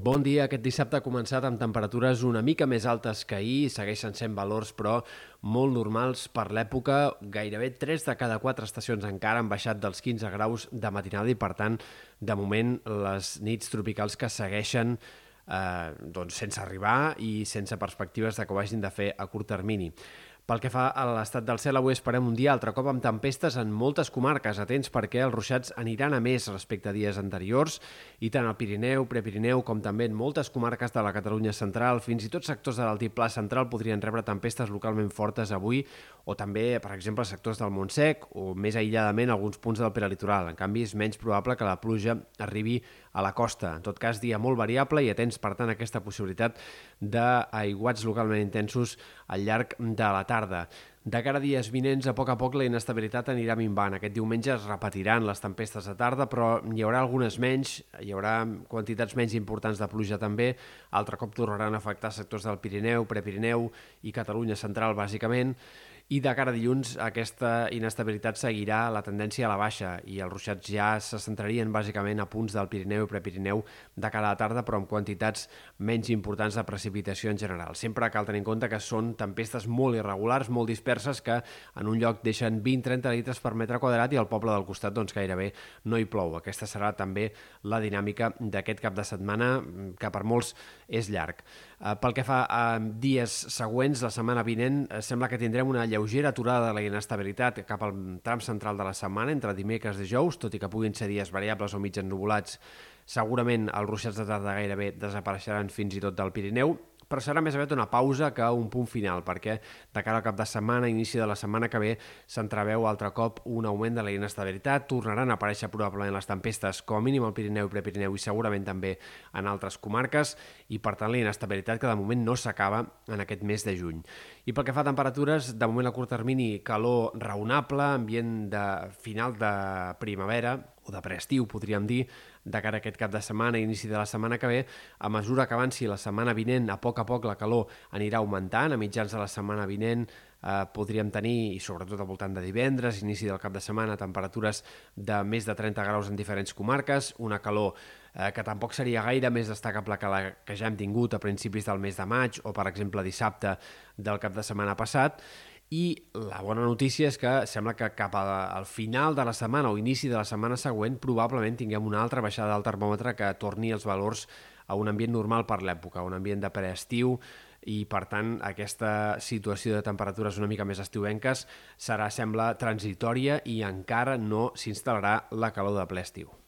Bon dia. Aquest dissabte ha començat amb temperatures una mica més altes que ahir, segueixen sent valors però molt normals per l'època. Gairebé 3 de cada 4 estacions encara han baixat dels 15 graus de matinada i, per tant, de moment, les nits tropicals que segueixen eh, doncs sense arribar i sense perspectives de que ho hagin de fer a curt termini. Pel que fa a l'estat del cel, avui esperem un dia altre cop amb tempestes en moltes comarques. Atents perquè els ruixats aniran a més respecte a dies anteriors i tant al Pirineu, Prepirineu, com també en moltes comarques de la Catalunya central, fins i tot sectors de l'altiplà central podrien rebre tempestes localment fortes avui o també, per exemple, sectors del Montsec o més aïlladament alguns punts del peralitoral. En canvi, és menys probable que la pluja arribi a la costa. En tot cas, dia molt variable i atents, per tant, aquesta possibilitat d'aiguats localment intensos al llarg de la tarda. De cara a dies vinents, a poc a poc la inestabilitat anirà minvant. Aquest diumenge es repetiran les tempestes de tarda, però hi haurà algunes menys, hi haurà quantitats menys importants de pluja també. Altre cop tornaran a afectar sectors del Pirineu, Prepirineu i Catalunya central, bàsicament i de cara a dilluns aquesta inestabilitat seguirà la tendència a la baixa i els ruixats ja se centrarien bàsicament a punts del Pirineu i Prepirineu de cara a la tarda, però amb quantitats menys importants de precipitació en general. Sempre cal tenir en compte que són tempestes molt irregulars, molt disperses, que en un lloc deixen 20-30 litres per metre quadrat i al poble del costat doncs, gairebé no hi plou. Aquesta serà també la dinàmica d'aquest cap de setmana, que per molts és llarg. Eh, pel que fa a dies següents, la setmana vinent, eh, sembla que tindrem una lleugera lleugera aturada de la inestabilitat cap al tram central de la setmana, entre dimecres i dijous, tot i que puguin ser dies variables o mig ennubulats, segurament els ruixats de tarda gairebé desapareixeran fins i tot del Pirineu, però serà més aviat una pausa que un punt final, perquè de cara al cap de setmana, inici de la setmana que ve, s'entreveu altre cop un augment de la inestabilitat, tornaran a aparèixer probablement les tempestes, com a mínim al Pirineu i Prepirineu i segurament també en altres comarques, i per tant la inestabilitat que de moment no s'acaba en aquest mes de juny. I pel que fa a temperatures, de moment a curt termini, calor raonable, ambient de final de primavera, o de preestiu, podríem dir, de cara a aquest cap de setmana, inici de la setmana que ve, a mesura que avanci la setmana vinent, a poc a poc la calor anirà augmentant, a mitjans de la setmana vinent eh, podríem tenir, i sobretot al voltant de divendres, inici del cap de setmana, temperatures de més de 30 graus en diferents comarques, una calor eh, que tampoc seria gaire més destacable que la que ja hem tingut a principis del mes de maig o, per exemple, dissabte del cap de setmana passat, i la bona notícia és que sembla que cap al final de la setmana o inici de la setmana següent probablement tinguem una altra baixada del termòmetre que torni els valors a un ambient normal per l'època, un ambient de preestiu i per tant aquesta situació de temperatures una mica més estiuenques serà, sembla, transitòria i encara no s'instal·larà la calor de ple estiu.